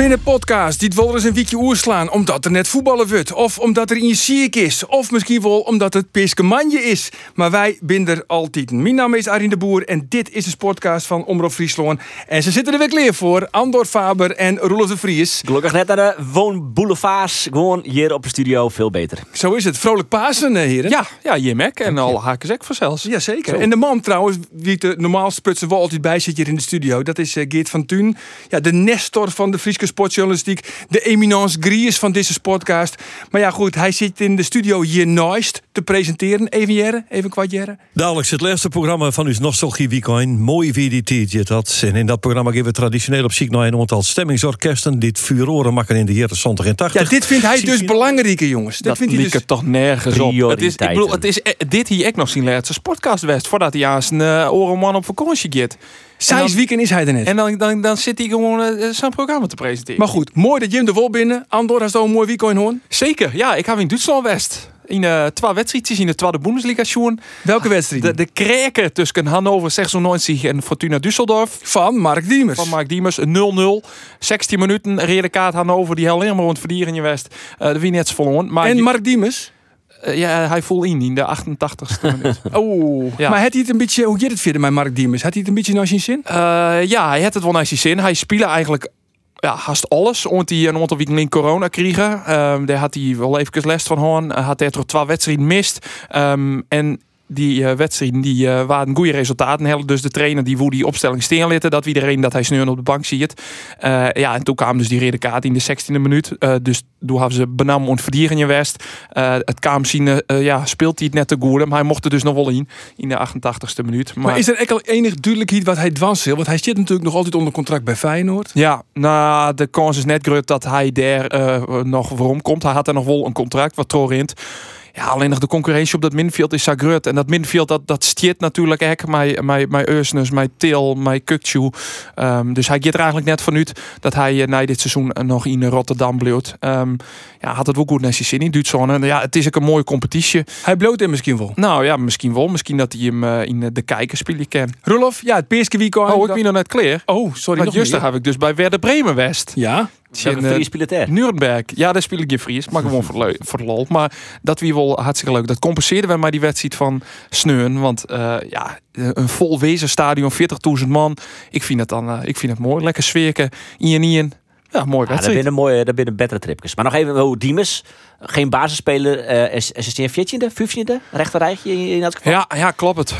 Binnen podcast die het wel eens een weekje oerslaan omdat er net voetballen wordt. Of omdat er in je ziek is. Of misschien wel omdat het Piskemanje is. Maar wij binden er altijd. Mijn naam is Arjen de Boer en dit is de sportcast van Omroep Friesland. En ze zitten er weer klaar voor. Andor Faber en Roelof de Vries. Gelukkig net naar de woonboulevards. Gewoon hier op de studio veel beter. Zo is het. Vrolijk Pasen, eh, heren. Ja, ja, Jimek en al haken ik vanzelfs. Jazeker. En de man trouwens, wie de normaal sputsen wel altijd bij zit hier in de studio. Dat is eh, Geert van Thun. Ja, de nestor van de Friese sportjournalistiek. De eminence gries van deze sportcast. Maar ja goed, hij zit in de studio hier naast te presenteren. Even jaren, even kwart jaren. Dadelijk het laatste programma van uw Nostalgie Weekend. Mooi wie die tijd dat. En in dat programma geven we traditioneel op ziek naar een aantal stemmingsorkesten. Dit vuuroren maken in de jaren 70 en 80. Ja, dit vindt hij dus je- belangrijk, jongens. Dit Dat vindt hij dus... er toch nergens op. Het is, ik bedoel, het is eh, dit hier ik nog zien laatste sportcast west voordat hij aan zijn uh, orenman op vakantie gaat. Dan- weekend is hij er net. En dan, dan, dan zit hij gewoon eh, zijn programma te presenteren. Maar goed, mooi dat Jim er wel binnen. Andor, has al een mooi weekend hoorn. Zeker, ja, ik heb in Duitsland west. In eh twee wedstrijdjes in de tweede Bundesliga schoen. Welke wedstrijd? De, de kraken tussen Hannover 96 en Fortuna Düsseldorf. Van Mark Diemers. Van Mark Diemers, een 0-0. 16 minuten, rede kaart Hannover, die helemaal rond verdieren in je west. Eh de wie net verloren. Maar en Mark Diemers? Eh, ja, hij voel in in de 88ste minuut. Oh, Ja. maar had hij het een beetje... Hoe gaat het verder met Mark Diemers? Had hij het een beetje naar zijn zin? Eh, ja, hij had het wel naar zijn zin. Hij speelde eigenlijk ja, haast alles. Omdat hij een aantal weken in corona kregen. Ehm, daar had hij wel even last van hoorn. Hij had hij toch twee wedstrijden mist. Ehm, en die eh, wedstrijden die, eh, waren goede resultaten. Hadden. Dus de trainer die woe die opstelling steen lieten. Dat iedereen dat hij sneur op de bank ziet. Eh, ja, en toen kwam dus die rode kaart in de 16e minuut. Dus toen hebben ze benam en verdieren in West. Het kwam zien, ja, speelt hij het net te goed. Maar hij mocht er dus nog wel in. In de 88ste minuut. Maar, is er echt al enig duidelijkheid wat hij dwans wil? Want hij zit natuurlijk nog altijd onder contract bij Feyenoord. Ja, nou, de kans is net groot dat hij daar nog waarom komt. Hij had er nog wel een contract wat Torrent. Ja, alleen nog de concurrentie op dat middenveld is groot. En dat middenveld, dat, dat stiert natuurlijk echt. Mijn, mijn, mijn mijn Til, mijn Kukcu. Ehm, dus hij gaat er eigenlijk net vanuit dat hij eh, na dit seizoen eh, nog in Rotterdam bleef. Ehm, ja, had het wel goed naar zijn zin in Duitsland. En ja, het is ook een mooie competitie. Hij bloot hem misschien wel. Nou ja, misschien wel. Misschien dat hij hem eh, in de kijker spelen kan. Rolof, ja, het Peerske weekend. Oh, ik ben nog net klaar. Oh, sorry. Maar nog heb ik dus bij Werder Bremen West. Ja. In, eh, het er? Nuremberg. Ja, daar speel ik je Fries. Maar gewoon voor, voor lol. Maar dat wie wel hartstikke leuk. Dat compenseerden we maar die wedstrijd van Sneun. Want eh, ja, een vol wezen stadion, 40.000 man. Ik vind het dan eh, ik vind het mooi. Lekker sfeerken. In nieën. Ja, mooi Ja, dat wedstrijd. binnen mooie, dat binnen betere tripjes. Maar nog even hoe Diemers, geen basisspeler, eh is, is het 14e, 15e, rechter rijtje in, in elk geval. ja, ja, klopt het.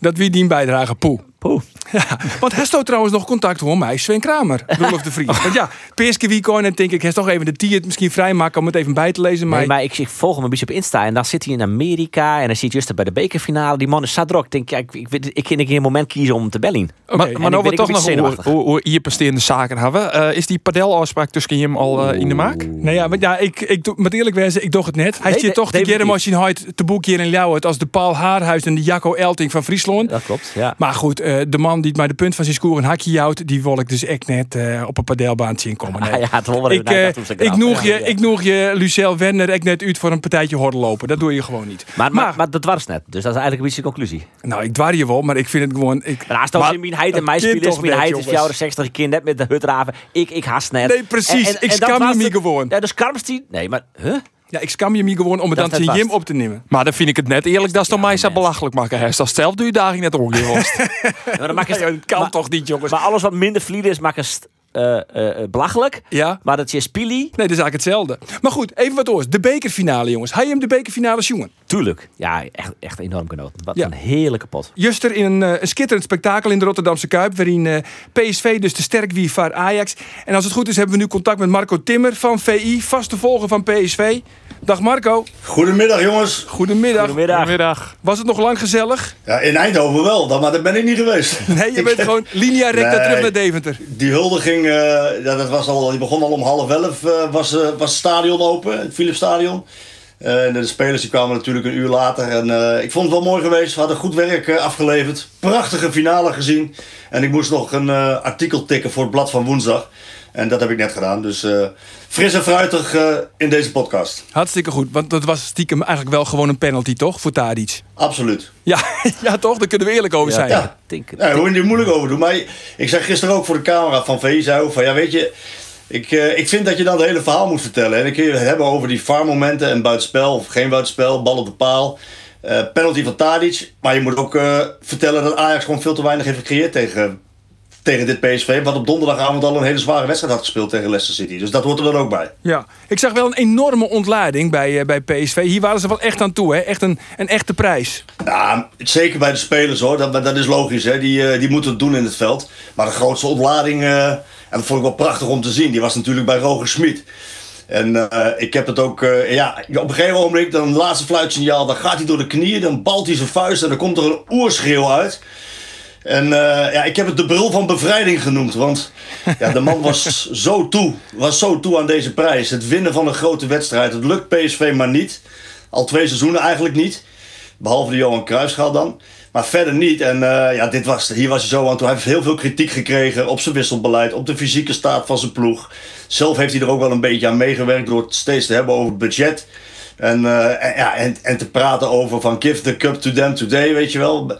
Dat wie die bijdrage, poe. Poeh. Ja, want hij stoot trouwens nog contact hoor, mij, Sven Kramer, Rolof de Vries. Want ja, Peerske weekend en denk ik, hij is toch even de tier misschien vrijmaken om het even bij te lezen. Maar, Nee, maar ik, ik volg hem een beetje op Insta en dan zit hij in Amerika en dan zit juist bij de bekerfinale. Die man is zadrok. Ik denk, ja, ik, ik, weet- ik kan een moment kiezen om te bellen. Oké, maar maar nou ik we toch nog hoe, hoe, hoe hier presterende zaken hebben. Eh, is die padelafspraak tussen hem al eh, in de maak? Nou ja, maar ja, ik, ik doe- moet eerlijk wezen, ik doe het net. Hij Nee, zit de- toch de je nooit te boek hier in Ljouwert als de Paul Haarhuis en de Jacco Elting van Friesland. Dat klopt, ja. Maar goed, eh, de man die bij de punt van zijn scoor een hakje jouwt, die wil ik dus echt net eh, op een padelbaan zien komen. Nee. Ah, ja, het Ik, eh, hoe ze ik, noeg je, ik noeg je Lucel Werner echt net uit voor een partijtje hordenlopen. Dat doe je gewoon niet. Maar, maar, maar dat was net. Dus dat is eigenlijk een beetje de conclusie. nou, ik dwar je wel, maar ik vind het gewoon... Ik, En als in mijn heid en mijn spelers, toch mijn heid is jongens. 64 keer net met de hutraven. Ik, ik haast net. Nee, precies. Ik je me het. gewoon. Ja, dus karmst die. Nee, maar, huh? Ja, ik skam je me gewoon om het Dat dan te Jim op te nemen. Maar dan vind ik het net eerlijk dat ze dan mij zo belachelijk maken. Hè. Dat zelf doe je daar net je Ja, dat kan maar, toch niet, jongens. Maar alles wat minder vlieden is, maken eh, eh, eh, belachelijk. Ja? Maar dat je spili, Nee, dat is eigenlijk hetzelfde. Maar goed, even wat oors. De bekerfinale, jongens. Hij hem de bekerfinale jongen. tuurlijk. Ja, echt, echt enorm genoten. Wat Ja. een heerlijke pot. Juster in een, eh, een schitterend spektakel in de Rotterdamse Kuip. Waarin eh, PSV dus te sterk wie voor Ajax. En als het goed is, hebben we nu contact met Marco Timmer van VI. Vaste volger van PSV. Dag Marco. Goedemiddag jongens. Goedemiddag. Goedemiddag. Goedemiddag. Was het nog lang gezellig? Ja, in Eindhoven wel, dan, maar daar ben ik niet geweest. Nee, je bent gewoon linea recta Nee. terug naar Deventer. Die huldiging, eh, ja, dat was al, die begon al om half elf, eh, was, eh, was het stadion open, het Philipsstadion. Eh, en de spelers die kwamen natuurlijk een uur later. En ik vond het wel mooi geweest. We hadden goed werk afgeleverd. Prachtige finale gezien. En ik moest nog een artikel tikken voor het blad van woensdag. En dat heb ik net gedaan. Dus eh, fris en fruitig eh, in deze podcast. Hartstikke goed, want dat was stiekem eigenlijk wel gewoon een penalty, toch? Voor Tadic. Absoluut. Ja, ja toch? Daar kunnen we eerlijk over zijn. Ja. Denk, Ja, daar moet je niet moeilijk over doen. Maar ik zei gisteren ook voor de camera van VI zei ook van ja, weet je. Ik, eh, ik vind dat je dan het hele verhaal moet vertellen. En dan kun je het hebben over die VAR-momenten en buitenspel of geen buitenspel, bal op de paal. eh, penalty van Tadic. Maar je moet ook eh, vertellen dat Ajax gewoon veel te weinig heeft gecreëerd tegen, tegen dit PSV. Wat op donderdagavond al een hele zware wedstrijd had gespeeld tegen Leicester City. Dus dat hoort er dan ook bij. Ja, ik zag wel een enorme ontlading bij, eh, bij PSV. Hier waren ze wel echt aan toe, hè? Echt een, een echte prijs. Ja, zeker bij de spelers hoor. Dat, dat is logisch. Hè. Die, eh, die moeten het doen in het veld. Maar de grootste ontlading, eh, en dat vond ik wel prachtig om te zien, die was natuurlijk bij Roger Smit. En ik heb het ook, ja, op een gegeven moment, dan het laatste fluitsignaal, dan gaat hij door de knieën, dan balt hij zijn vuist en dan komt er een oerschreeuw uit. En eh, ja, ik heb het de bril van bevrijding genoemd. Want ja, de man was zo toe. Was zo toe aan deze prijs. Het winnen van een grote wedstrijd. Het lukt PSV maar niet. Al twee seizoenen eigenlijk niet. Behalve de Johan Cruijffschaal dan. Maar verder niet. En eh, ja, dit was, hier was hij zo aan toe. Hij heeft heel veel kritiek gekregen op zijn wisselbeleid. Op de fysieke staat van zijn ploeg. Zelf heeft hij er ook wel een beetje aan meegewerkt. Door het steeds te hebben over het budget. En, eh, en, ja, en, en te praten over van give the cup to them today, weet je wel.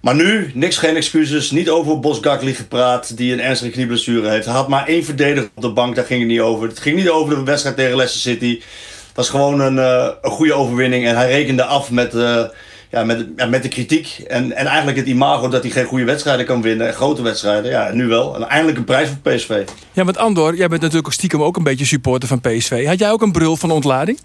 Maar nu, niks, geen excuses. Niet over Bos Gakli gepraat, die een ernstige knieblessure heeft. Hij had maar één verdediger op de bank, daar ging het niet over. Het ging niet over de wedstrijd tegen Leicester City. Het was gewoon een, eh, een goede overwinning. En hij rekende af met, eh, ja, met, ja, met de kritiek. En, en eigenlijk het imago dat hij geen goede wedstrijden kan winnen. Grote wedstrijden, ja, nu wel. En eindelijk een prijs voor PSV. Ja, want Andor, jij bent natuurlijk stiekem ook een beetje supporter van PSV. Had jij ook een brul van ontlading?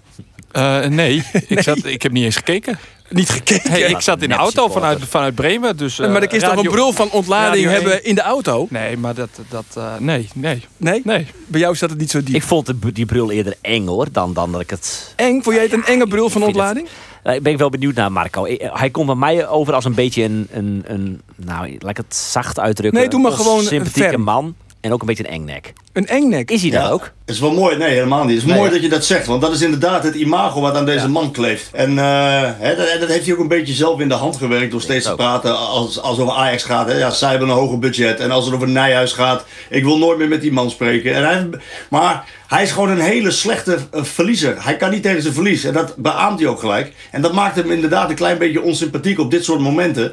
Eh, nee, Ik, zat, ik heb niet eens gekeken. Niet gekeken. Hey, ik zat in de auto vanuit, vanuit Bremen. Dus, eh, maar ik is toch een brul van ontlading hebben in de auto? Nee, maar dat... dat eh, nee, nee, Nee? nee. Bij jou zat het niet zo diep. ik vond de, die bril eerder eng hoor, dan, dan dat ik het... Eng? Vond jij het een enge brul van ontlading? Eh, Ik ben wel benieuwd naar Marco. Hij komt bij mij over als een beetje een, een, een nou, laat ik het zacht uitdrukken. Nee, doe maar een gewoon sympathieke ferm. man. En ook een beetje een engnek. Een engnek? Is hij dat Ja, ook? Het is wel mooi, nee, helemaal niet. Het is Nee, mooi dat je dat zegt, want dat is inderdaad het imago wat aan deze man kleeft. En eh, hè, dat, dat heeft hij ook een beetje zelf in de hand gewerkt door steeds te praten als, als het over Ajax gaat. Hè. Ja, zij hebben een hoger budget. En als het over Nijhuis gaat, ik wil nooit meer met die man spreken. En hij, maar hij is gewoon een hele slechte eh, verliezer. Hij kan niet tegen zijn verlies. En dat beaamt hij ook gelijk. En dat maakt hem inderdaad een klein beetje onsympathiek op dit soort momenten.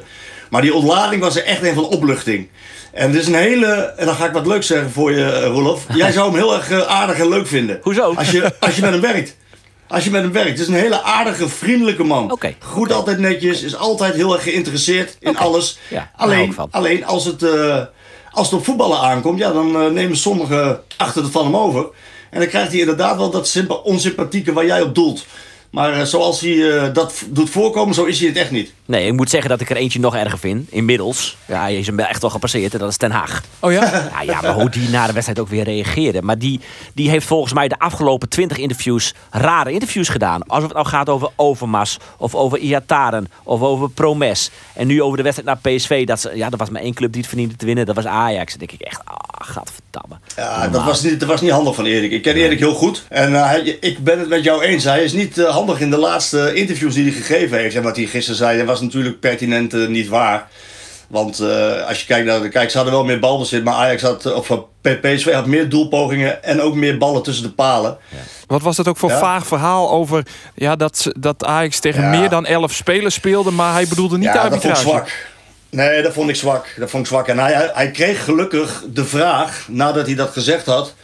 Maar die ontlading was er echt een van opluchting. En dit is een hele, en dan ga ik wat leuks zeggen voor je, eh, Rolof. Jij zou hem heel erg eh, aardig en leuk vinden. Hoezo? Als je, als je met hem werkt. Als je met hem werkt. Het is een hele aardige, vriendelijke man. Goed altijd netjes. Is altijd heel erg geïnteresseerd in alles. Ja, alleen, alleen als het, eh, als het op voetballen aankomt, ja, dan eh, nemen sommigen achter het van hem over. En dan krijgt hij inderdaad wel dat sympa- onsympathieke waar jij op doelt. Maar eh, zoals hij eh, dat doet voorkomen, zo is hij het echt niet. Nee, ik moet zeggen dat ik er eentje nog erger vind. Inmiddels. Ja, hij is hem echt wel gepasseerd en dat is Ten Haag. Oh ja? Ja, ja, maar hoe die na de wedstrijd ook weer reageerde. Maar die, die heeft volgens mij de afgelopen twintig interviews rare interviews gedaan. Alsof het nou gaat over Overmars, of over Iataren, of over Promes. En nu over de wedstrijd naar PSV. Dat, ze, ja, er was maar één club die het verdiende te winnen. Dat was Ajax. Dan denk ik echt, ah, gadverdamme. Ja, dat was, niet, dat was niet handig van Erik. Ik ken Erik heel goed. En eh, ik ben het met jou eens. Hij is niet handig in de laatste interviews die hij gegeven heeft. En wat hij gisteren zei, dat was natuurlijk pertinent eh, niet waar. Want eh, als je kijkt naar de kijk, ze hadden wel meer balbezit, maar Ajax had, eh, of PSV had meer doelpogingen en ook meer ballen tussen de palen. Wat was dat ook voor Ja. vaag verhaal over ja, dat, dat Ajax tegen Ja. meer dan 11 spelers speelde, maar hij bedoelde niet de ja, dat vond ik zwak. Nee, dat vond ik zwak. Dat vond ik zwak. En hij, hij kreeg gelukkig de vraag, nadat hij dat gezegd had,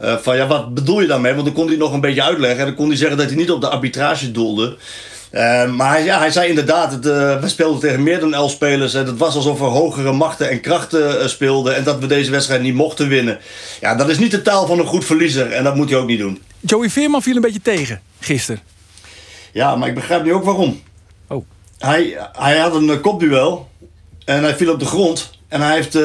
eh, van ja, wat bedoel je daarmee? Want dan kon hij nog een beetje uitleggen en dan kon hij zeggen dat hij niet op de arbitrage doelde. Eh, maar hij, ja, hij zei inderdaad, het, eh, we speelden tegen meer dan elf spelers. En het was alsof we hogere machten en krachten speelden. En dat we deze wedstrijd niet mochten winnen. Ja, dat is niet de taal van een goed verliezer. En dat moet hij ook niet doen. Joey Veerman viel een beetje tegen gisteren. Ja, maar ik begrijp nu ook waarom. Oh. Hij, hij had een kopduel. En hij viel op de grond. En hij heeft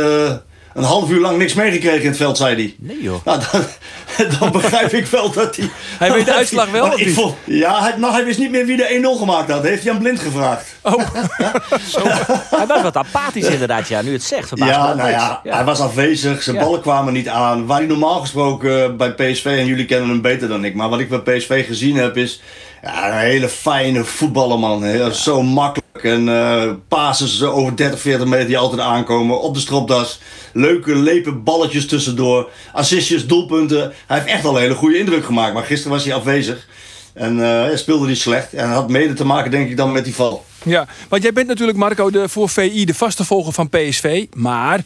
een half uur lang niks meegekregen in het veld, zei hij. Nee joh. Nou, dan, dan begrijp ik wel dat hij... Hij weet de uitslag wel, of niet? vond- ja, hij, nou, hij wist niet meer wie de 1-0 gemaakt had. Heeft hij aan Blind gevraagd. Hij was wat apathisch inderdaad, ja. Nu het zegt. Ja, nou ja, hij was afwezig. Zijn Ja. ballen kwamen niet aan. Waar hij normaal gesproken bij PSV, en jullie kennen hem beter dan ik, maar wat ik bij PSV gezien heb is... Ja, een hele fijne voetballer, man. Heel, Zo makkelijk. En eh passes over 30, 40 meter die altijd aankomen. Op de stropdas. Leuke, lepe balletjes tussendoor. Assistjes, doelpunten. Hij heeft echt al een hele goede indruk gemaakt. Maar gisteren was hij afwezig. En hij speelde hij slecht. En had mede te maken, denk ik, dan met die val. Ja, want jij bent natuurlijk, Marco, de, voor VI de vaste volger van PSV. Maar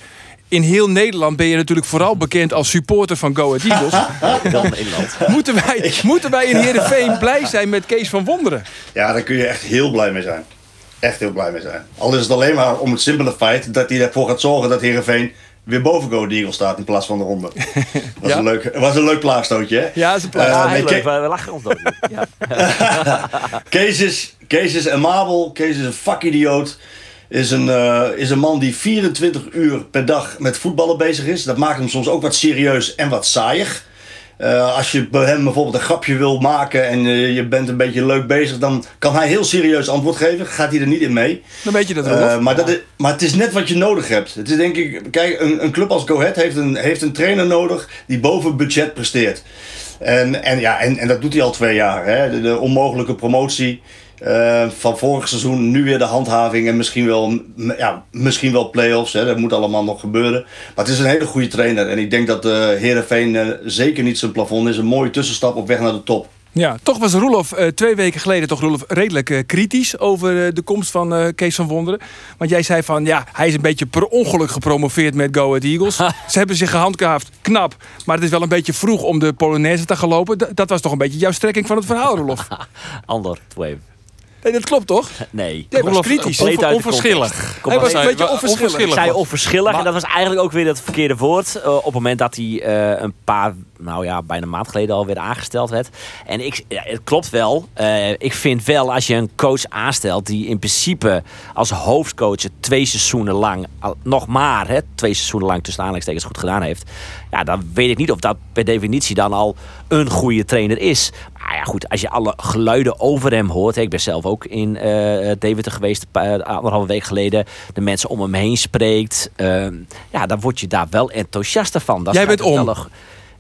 in heel Nederland ben je natuurlijk vooral bekend als supporter van Go Ahead Eagles. Dan Nederland. moeten, wij, moeten wij in Heerenveen blij zijn met Kees van Wonderen? Ja, daar kun je echt heel blij mee zijn. Echt heel blij mee zijn. Al is het alleen maar om het simpele feit dat hij ervoor gaat zorgen dat Heerenveen weer boven Go Eagles staat in plaats van de ronde. was, Ja. een, leuk, was een leuk plaagstootje, hè? Ja, dat is een. Eh, Ja, leuk. We we lachen ons dood. Ja. Kees is, Kees is amabel, Kees is een vakidioot. Is een, eh, is een man die 24 uur per dag met voetballen bezig is. Dat maakt hem soms ook wat serieus en wat saaiig. Eh, als je bij hem bijvoorbeeld een grapje wil maken en eh, je bent een beetje leuk bezig, dan kan hij heel serieus antwoord geven. Gaat hij er niet in mee. Dan weet je dat wel. maar, dat is, maar het is net wat je nodig hebt. Het is denk ik, kijk, een, een club als Go Ahead heeft een, heeft een trainer nodig die boven budget presteert. En, en, ja, en, en dat doet hij al twee jaar. Hè? De, de onmogelijke promotie eh, van vorig seizoen, nu weer de handhaving en misschien wel, ja, misschien wel play-offs. Hè? Dat moet allemaal nog gebeuren. Maar het is een hele goede trainer. En ik denk dat eh Heerenveen eh, zeker niet zijn plafond is. Een mooie tussenstap op weg naar de top. Ja, toch was Roelof eh, twee weken geleden toch Roelof redelijk eh, kritisch over de komst van eh, Kees van Wonderen. Want jij zei van ja, hij is een beetje per ongeluk gepromoveerd met Go Ahead Eagles. Ze hebben zich gehandhaafd, knap. Maar het is wel een beetje vroeg om de Polonaise te gaan lopen. D- dat was toch een beetje jouw strekking van het verhaal, Roelof? Ander, twee. Nee, dat klopt toch? Nee. Jij was kritisch. compleet uit de onverschillig. Hij was een beetje onverschillig. Ik zei was. onverschillig Maar- en dat was eigenlijk ook weer het verkeerde woord. eh, op het moment dat hij eh, een paar, nou ja, bijna een maand geleden alweer aangesteld werd. En ik, ja, het klopt wel. Eh, ik vind wel als je een coach aanstelt die in principe als hoofdcoach het twee seizoenen lang, al- nog maar hè, twee seizoenen lang tussen aanhalingstekens goed gedaan heeft. Ja, dan weet ik niet of dat per definitie dan al een goede trainer is. Maar ja, goed, als je alle geluiden over hem hoort. hè, Ik ben zelf ook in eh Deventer geweest, een paar- anderhalve week geleden. De mensen om hem heen spreekt. ehm, ja, dan word je daar wel enthousiaster van. Dat Jij bent om. wel een-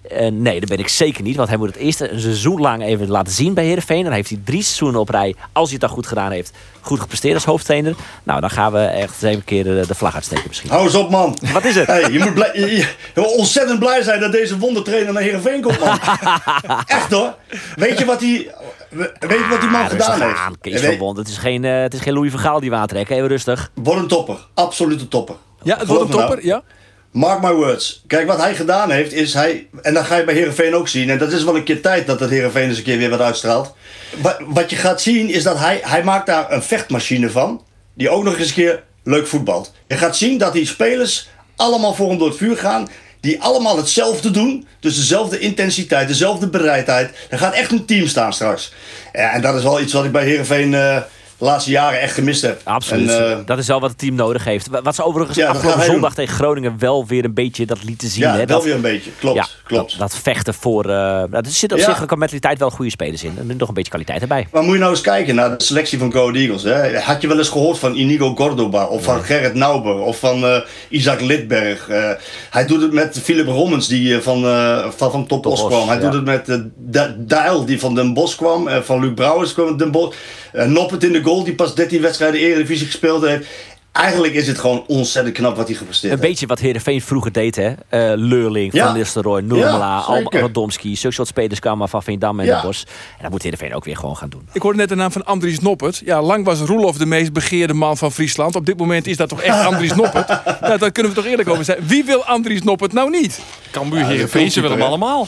eh, nee, dat ben ik zeker niet. Want hij moet het eerst een seizoen lang even laten zien bij Heerenveen. Dan heeft hij drie seizoenen op rij, als hij het dan goed gedaan heeft, goed gepresteerd als hoofdtrainer. Nou, dan gaan we echt eens even een keer de, de vlag uitsteken misschien. Hou eens op, man. Wat is het? Hey, je moet blij, je- je- je moet ontzettend blij zijn dat deze wondertrainer naar Heerenveen komt, man. Echt hoor. Weet je wat die, weet je wat die man Ah, gedaan heeft? aan, Kees Je van weet- Bond. Het is geen, eh, het is geen Louis van Gaal die we aantrekken. Even rustig. Wordt een topper. Absolute topper. Ja, het wordt een nou. topper. Ja. Mark my words. Kijk, wat hij gedaan heeft, is hij... En dat ga je bij Heerenveen ook zien. En dat is wel een keer tijd dat het Heerenveen eens een keer weer wat uitstraalt. Wat, wat je gaat zien, is dat hij... Hij maakt daar een vechtmachine van. Die ook nog eens een keer leuk voetbalt. Je gaat zien dat die spelers allemaal voor hem door het vuur gaan. Die allemaal hetzelfde doen. Dus dezelfde intensiteit, dezelfde bereidheid. Er gaat echt een team staan straks. En dat is wel iets wat ik bij Heerenveen eh de laatste jaren echt gemist heb. Absoluut. En, eh, dat is wel wat het team nodig heeft. Wat ze overigens Ja, afgelopen zondag tegen Groningen wel weer een beetje dat lieten zien. ja, hè? wel dat, weer een beetje. Klopt, ja, klopt. Dat, dat vechten voor... nou, er zit op zich qua mentaliteit wel goede spelers in. En nog een beetje kwaliteit erbij. Maar moet je nou eens kijken naar de selectie van Go Eagles. Hè? Had je wel eens gehoord van Inigo Cordoba of van Gerrit Nauber of van eh, Isaac Lidberg? Hij doet het met Philip Rommens die van, van, van Top kwam. Hij doet het met Dijl die van Den Bosch kwam. van Luc Brouwers kwam Den Bosch. Eh, Noppert in de goal die pas 13 wedstrijden Eredivisie gespeeld heeft. Eigenlijk is het gewoon ontzettend knap wat hij gepresteerd Een heeft. beetje wat Heerenveen vroeger deed, hè? Eh Leurling, Ja. Van Nistelrooy, Noormela, Ja. Radomski. Zulke soort spelers kwamen van Veendam en Ja. Den Bosch. En dat moet Heerenveen ook weer gewoon gaan doen. Ik hoorde net de naam van Andries Noppert. Ja, lang was Roelof de meest begeerde man van Friesland. Op dit moment is dat toch echt Andries Noppert? Nou, daar kunnen we toch eerlijk over zijn. Wie wil Andries Noppert nou niet? Cambuur, Heerenveen, ze willen hem een allemaal.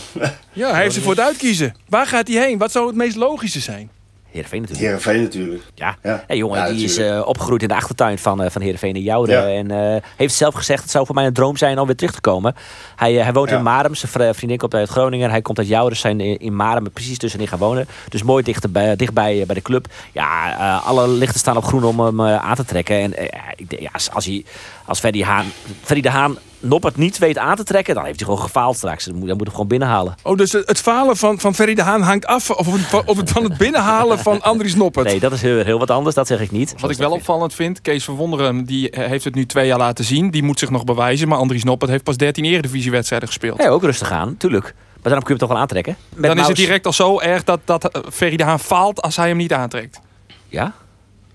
Ja, hij heeft ze voor het uitkiezen. Waar gaat hij heen? Wat zou het meest logische zijn? Heerenveen natuurlijk. Heerenveen natuurlijk. Ja, Ja. Hey, jongen, Ja, die is eh, opgegroeid in de achtertuin van, eh van Heerenveen in Jouden. Ja. En eh, heeft zelf gezegd, het zou voor mij een droom zijn om weer terug te komen. Hij, hij woont in Marem, zijn vri- vriendin komt uit Groningen. Hij komt uit Jouden, ze zijn in, Marem precies tussenin gaan wonen. Dus mooi dichtbij, dichtbij bij de club. Ja, alle lichten staan op groen om hem aan te trekken. En ik denk, ja, als- als, hij, als Ferdy, Haan, Ferdy de Haan Noppert niet weet aan te trekken, dan heeft hij gewoon gefaald straks. Dan moet, dan moet hij gewoon binnenhalen. Oh, dus het falen van, van Ferry de Haan hangt af of het, of het van het binnenhalen van Andries Noppert. Nee, dat is heel, heel wat anders, dat zeg ik niet. Wat ik wel opvallend vind, Kees van Wonderen die eh, heeft het nu twee jaar laten zien. Die moet zich nog bewijzen. Maar Andries Noppert heeft pas 13 eredivisiewedstrijden gespeeld. Ja, ook rustig aan, tuurlijk. Maar dan kun je hem toch wel aantrekken? Met Dan is het direct al zo erg dat, dat eh, Ferry de Haan faalt als hij hem niet aantrekt. Ja?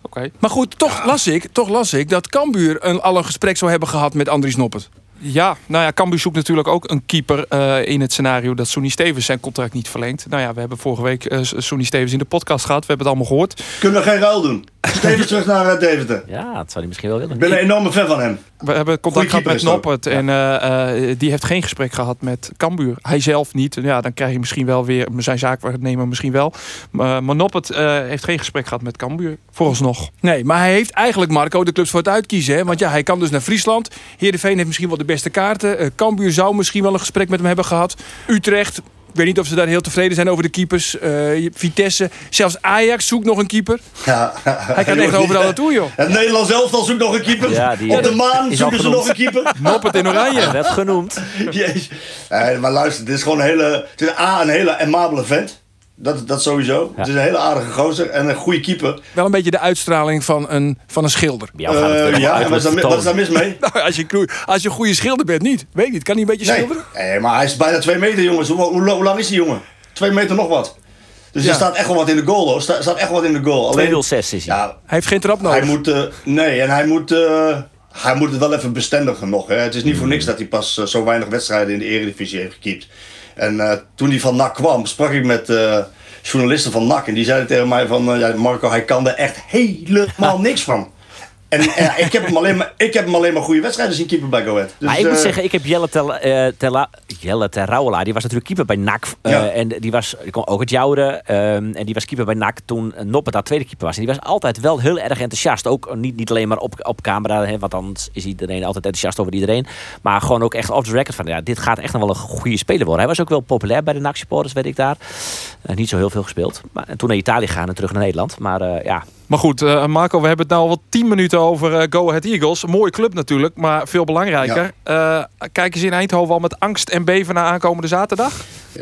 Oké. Maar goed, toch las ik, toch las ik dat Cambuur een, al een gesprek zou hebben gehad met Andries Noppert. Ja, nou ja, Cambuur zoekt natuurlijk ook een keeper eh, in het scenario dat Sonny Stevens zijn contract niet verlengt. Nou ja, we hebben vorige week eh Sonny Stevens in de podcast gehad. We hebben het allemaal gehoord. Kunnen we geen ruil doen? Steven terug naar eh, Deventer. Ja, dat zou hij misschien wel willen. Ik ben een enorme fan van hem. We hebben contact gehad met. Noppert en eh, eh, die heeft geen gesprek gehad met Cambuur. Hij zelf niet. Ja, dan krijg je misschien wel weer zijn zaakwaarnemer misschien wel. Maar, maar Noppert eh, heeft geen gesprek gehad met Cambuur. Vooralsnog. Nee, maar hij heeft eigenlijk Marco de clubs voor het uitkiezen. Hè? Want ja, hij kan dus naar Friesland. Heerenveen heeft misschien wel de beste kaarten. Cambuur zou misschien wel een gesprek met hem hebben gehad. Utrecht, weet niet of ze daar heel tevreden zijn over de keepers. Eh, Vitesse, zelfs Ajax zoekt nog een keeper. Ja, Hij kan echt overal naartoe, joh. Het Nederlands elftal zoekt nog een keeper. Ja, die, Op de eh, maan zoeken ze nog een keeper. Noppert in oranje. Werd genoemd. Jezus. Nee, maar luister, dit is gewoon een hele... Het is A, een hele amabele vent. Dat, dat sowieso. Het is een hele aardige gozer en een goede keeper. Wel een beetje de uitstraling van een, van een schilder. Het Eh, ja, en wat is, daar, wat is daar vertonen. mis mee? Nou, als je, als je een goede schilder bent, niet. Weet niet. Kan hij een beetje Nee. schilderen? nee, maar hij is bijna twee meter, jongens. Hoe, hoe, hoe lang is die jongen? Twee meter nog wat. Dus Ja. er staat echt wel wat in de goal, hoor. Er staat, staat echt wat in de goal. Alleen, 206 is hij. ja, Hij heeft geen trap nodig. hij moet... eh, nee, en hij moet... eh, hij moet het wel even bestendigen nog. Hè. Het is niet voor niks dat hij pas zo weinig wedstrijden in de Eredivisie heeft gekiept. En eh, toen hij van NAC kwam, sprak ik met eh, journalisten van NAC. En die zeiden tegen mij van... eh, ja, Marco, hij kan er echt helemaal niks van. En eh, ik, heb hem alleen maar, ik heb hem alleen maar goede wedstrijden zien keeper bij Go Ahead. Dus, maar ik moet eh, zeggen, ik heb Jelle, Tel, eh, Tella- Jelle Terrouwelaar. Die was natuurlijk keeper bij NAC. eh, Ja. En die was die kon ook het jouwere. ehm, en die was keeper bij NAC toen Noppert daar tweede keeper was. En die was altijd wel heel erg enthousiast. Ook eh, niet, niet alleen maar op, op camera. Hè, want dan is iedereen altijd enthousiast over iedereen. Maar gewoon ook echt off the record van... Ja, dit gaat echt nog wel een goede speler worden. Hij was ook wel populair bij de NAC supporters, weet ik daar. Eh, niet zo heel veel gespeeld. Maar, en toen naar Italië gaan en terug naar Nederland. Maar eh, ja, Maar goed, eh, Marco, we hebben het nou al tien minuten over eh, Go Ahead Eagles. Een mooie club natuurlijk, maar veel belangrijker. Eh kijken ze in Eindhoven al met angst en beven naar aankomende zaterdag?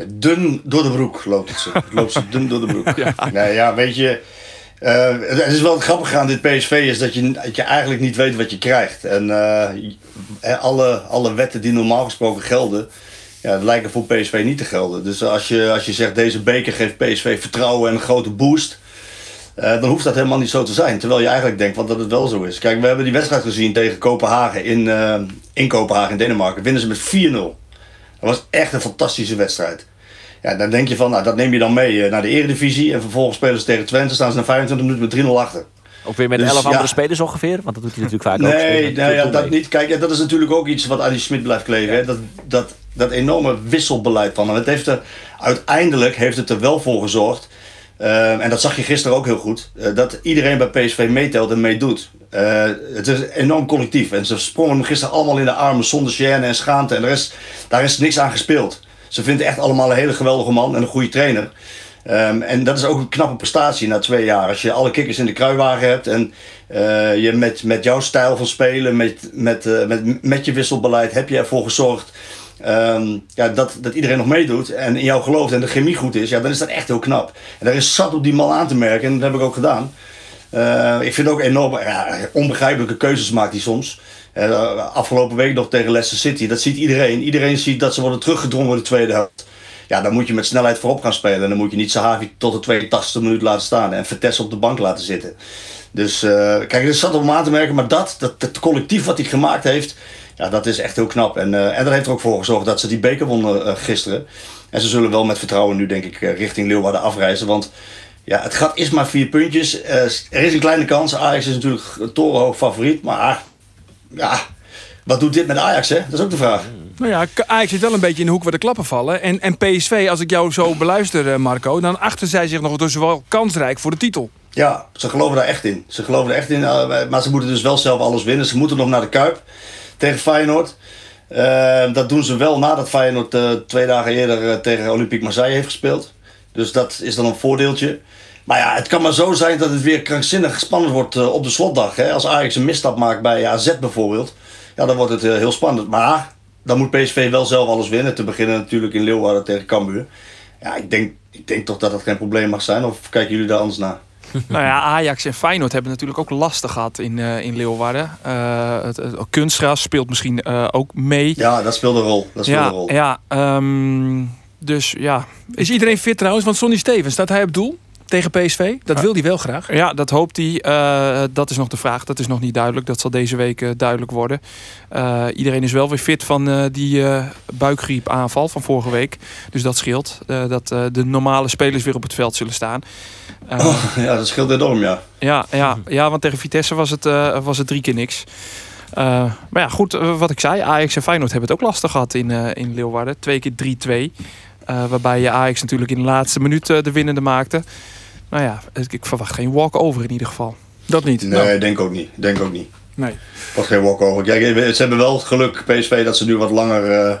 Dun door de broek loopt het ze. loopt ze dun door de broek. ja. Nee, ja, weet je. het is wel grappig aan dit PSV is dat je, dat je eigenlijk niet weet wat je krijgt. En alle, alle wetten die normaal gesproken gelden, ja, lijken voor PSV niet te gelden. Dus als je, als je zegt deze beker geeft PSV vertrouwen en een grote boost. Eh, dan hoeft dat helemaal niet zo te zijn. Terwijl je eigenlijk denkt want dat het wel zo is. Kijk, we hebben die wedstrijd gezien tegen Kopenhagen in, eh, in Kopenhagen in Denemarken. Winnen ze met 4-0. Dat was echt een fantastische wedstrijd. Ja, dan denk je van, nou, dat neem je dan mee eh, naar de eredivisie. En vervolgens spelen ze tegen Twente, staan ze na 25 minuten met 3-0 achter. ook weer met Dus, 11 ja. andere spelers ongeveer. Want dat doet hij natuurlijk vaak ook. Nee, nee ja, natuurlijk dat niet. Kijk, ja, dat is natuurlijk ook iets wat Adi Smit blijft kleven. Hè? Dat, dat, dat enorme wisselbeleid van hem. Het heeft er, uiteindelijk heeft het er wel voor gezorgd. Eh, en dat zag je gisteren ook heel goed. eh, dat iedereen bij PSV meetelt en meedoet. Eh, het is enorm collectief. En ze sprongen hem gisteren allemaal in de armen zonder gêne en schaamte. En er is, daar is niks aan gespeeld. Ze vinden echt allemaal een hele geweldige man en een goede trainer. Ehm, en dat is ook een knappe prestatie na twee jaar. Als je alle kikkers in de kruiwagen hebt en eh, je met, met jouw stijl van spelen, met, met, met, met je wisselbeleid, heb je ervoor gezorgd ehm, ja, dat, dat iedereen nog meedoet en in jou gelooft en de chemie goed is. Ja, dan is dat echt heel knap. En daar is zat op die man aan te merken en dat heb ik ook gedaan. Eh, ik vind ook enorm ja, onbegrijpelijke keuzes maakt hij soms. Eh, afgelopen week nog tegen Leicester City. Dat ziet iedereen. Iedereen ziet dat ze worden teruggedrongen in de tweede helft. Ja, dan moet je met snelheid voorop gaan spelen. En dan moet je niet Sahavi tot de 82e minuut laten staan. En Vertessen op de bank laten zitten. Dus eh, kijk, er zat op aan te merken. Maar dat, dat, het collectief wat hij gemaakt heeft. Ja, dat is echt heel knap. En, eh, en dat heeft er ook voor gezorgd dat ze die beker wonnen eh, gisteren. En ze zullen wel met vertrouwen nu denk ik eh, richting Leeuwarden afreizen. Want ja, het gat is maar vier puntjes. Er is een kleine kans. Ajax is natuurlijk een torenhoog favoriet. Maar ja, wat doet dit met Ajax hè? Dat is ook de vraag. Nou ja, Ajax zit wel een beetje in de hoek waar de klappen vallen. En, en PSV, als ik jou zo beluister, Marco... dan achten zij zich nog dus wel kansrijk voor de titel. Ja, ze geloven daar echt in. Ze geloven er echt in, maar ze moeten dus wel zelf alles winnen. Ze moeten nog naar de Kuip tegen Feyenoord. Eh, dat doen ze wel nadat Feyenoord eh, twee dagen eerder eh, tegen Olympique Marseille heeft gespeeld. Dus dat is dan een voordeeltje. Maar ja, het kan maar zo zijn dat het weer krankzinnig spannend wordt eh, op de slotdag. Hè? Als Ajax een misstap maakt bij AZ bijvoorbeeld, ja, dan wordt het heel spannend. Maar dan moet PSV wel zelf alles winnen. Te beginnen natuurlijk in Leeuwarden tegen Cambuur. Ja, ik denk, ik denk toch dat dat geen probleem mag zijn. Of kijken jullie daar anders naar? nou ja, Ajax en Feyenoord hebben natuurlijk ook lastig gehad in, eh, in Leeuwarden. Eh, het, het- kunstgras speelt misschien eh, ook mee. Ja, dat speelt een rol. Dat speelt een Ja, rol. ja ehm, dus ja, Is iedereen fit trouwens? Want Sonny Stevens, staat hij op doel tegen PSV? Dat wil hij wel graag. Ja, dat hoopt hij. Eh, dat is nog de vraag. Dat is nog niet duidelijk. Dat zal deze week eh, duidelijk worden. Eh, iedereen is wel weer fit van eh, die eh buikgriepaanval van vorige week. Dus dat scheelt. Eh, dat eh, de normale spelers weer op het veld zullen staan. Eh, Ja, dat scheelt enorm, ja. ja, ja, ja, want tegen Vitesse was het, eh, was het drie keer niks. Eh, maar ja, goed, wat ik zei. Ajax en Feyenoord hebben het ook lastig gehad in, eh, in Leeuwarden. Twee keer 3-2. Eh, waarbij je Ajax natuurlijk in de laatste minuut eh, de winnende maakte. Nou ja, ik ik verwacht geen walk-over in ieder geval. Dat niet. Nee, Nou, denk ook niet. Denk ook niet. nee. Wat geen walkover. Kijk, ze hebben wel het geluk, PSV, dat ze nu wat langer eh,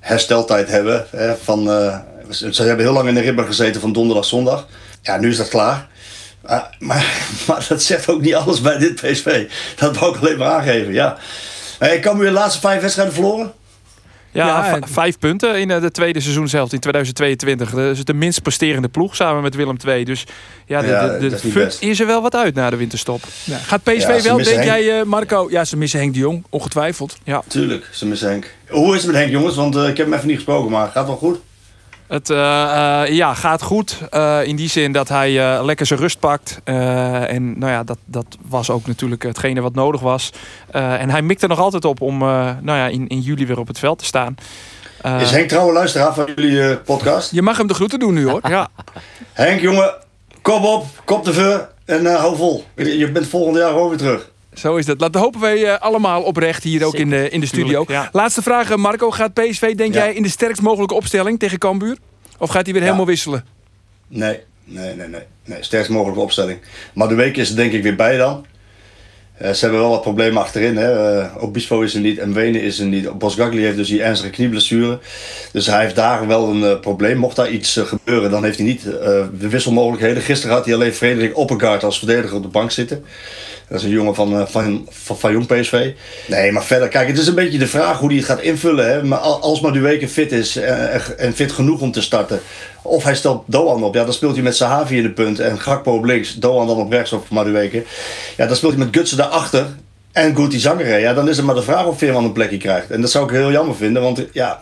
hersteltijd hebben. Hè, van, eh, ze, ze hebben heel lang in de ribben gezeten van donderdag, zondag. Ja, nu is dat klaar. Ah, maar, maar dat zegt ook niet alles bij dit PSV. Dat wou ik alleen maar aangeven, ja. Eh, Ik kan nu de laatste vijf wedstrijden verloren. Ja, Ja, vijf punten in eh, de tweede seizoen zelf, in 2022. Dat is de minst presterende ploeg samen met Willem II. Dus ja, de, Ja, de, is er wel wat uit na de winterstop. Ja. Gaat PSV Ja, wel, denk Henk. jij, eh, Marco? Ja, ze missen Henk de Jong, ongetwijfeld. Tuurlijk, ze missen Henk. Hoe is het met Henk, jongens? Want eh, ik heb hem even niet gesproken, maar gaat wel goed? Het eh, eh, ja, gaat goed. eh, in die zin dat hij lekker zijn rust pakt. En nou ja, dat, dat was ook natuurlijk hetgene wat nodig was. En hij mikt er nog altijd op om nou ja, in, in juli weer op het veld te staan. Is Henk trouwe luisteraar van jullie podcast? Je mag hem de groeten doen nu, hoor. Ja, Henk, jongen, kop op, kop de veur en hou vol. Je, je bent volgend jaar gewoon weer terug. Zo is dat. Dat hopen wij eh, allemaal oprecht hier ook in de, in de studio. Tuurlijk, ja. Laatste vraag, eh, Marco. Gaat PSV, denk Ja. jij, in de sterkst mogelijke opstelling tegen Cambuur? Of gaat hij weer Ja. helemaal wisselen? Nee, nee, nee, nee. nee sterkst mogelijke opstelling. Maar de week is er denk ik weer bij dan. Eh, ze hebben wel wat problemen achterin. Hè. Eh, Obispo is er niet en Wenen is er niet. Bosgagli heeft dus die ernstige knieblessure. Dus hij heeft daar wel een eh, probleem. Mocht daar iets gebeuren, dan heeft hij niet de wisselmogelijkheden. Gisteren had hij alleen Frederik Oppegaard als verdediger op de bank zitten. Dat is een jongen van, van, van, van Jong PSV. Nee, maar verder, kijk, het is een beetje de vraag hoe hij het gaat invullen. Hè. Maar al- als maar fit is en, en fit genoeg om te starten. Of hij stelt Doan op. Ja, dan speelt hij met Sahavi in de punt. En Gakpo op links. Doan dan op rechts of Madueke. Ja, dan speelt hij met Gutsen daarachter. En Guti Zangere. Ja, dan is het maar de vraag of Veerman een plekje krijgt. En dat zou ik heel jammer vinden. Want ja...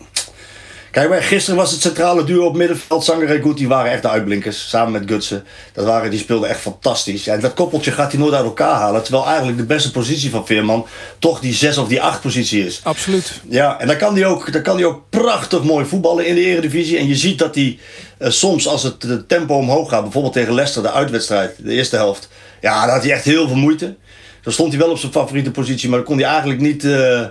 Kijk, maar gisteren was het centrale duo op middenveld. Zangere en Guti waren echt de uitblinkers. Samen met Gutsen. Dat waren, die speelden echt fantastisch. En dat koppeltje gaat hij nooit uit elkaar halen. Terwijl eigenlijk de beste positie van Veerman... toch die 6 of die 8 positie is. Absoluut. Ja, en dan kan hij ook, dan kan ook prachtig mooi voetballen in de Eredivisie. En je ziet dat hij eh, soms als het de tempo omhoog gaat, bijvoorbeeld tegen Leicester, de uitwedstrijd, de eerste helft. Ja, dan had hij echt heel veel moeite. Dan stond hij wel op zijn favoriete positie, maar dan kon hij eigenlijk niet. eh,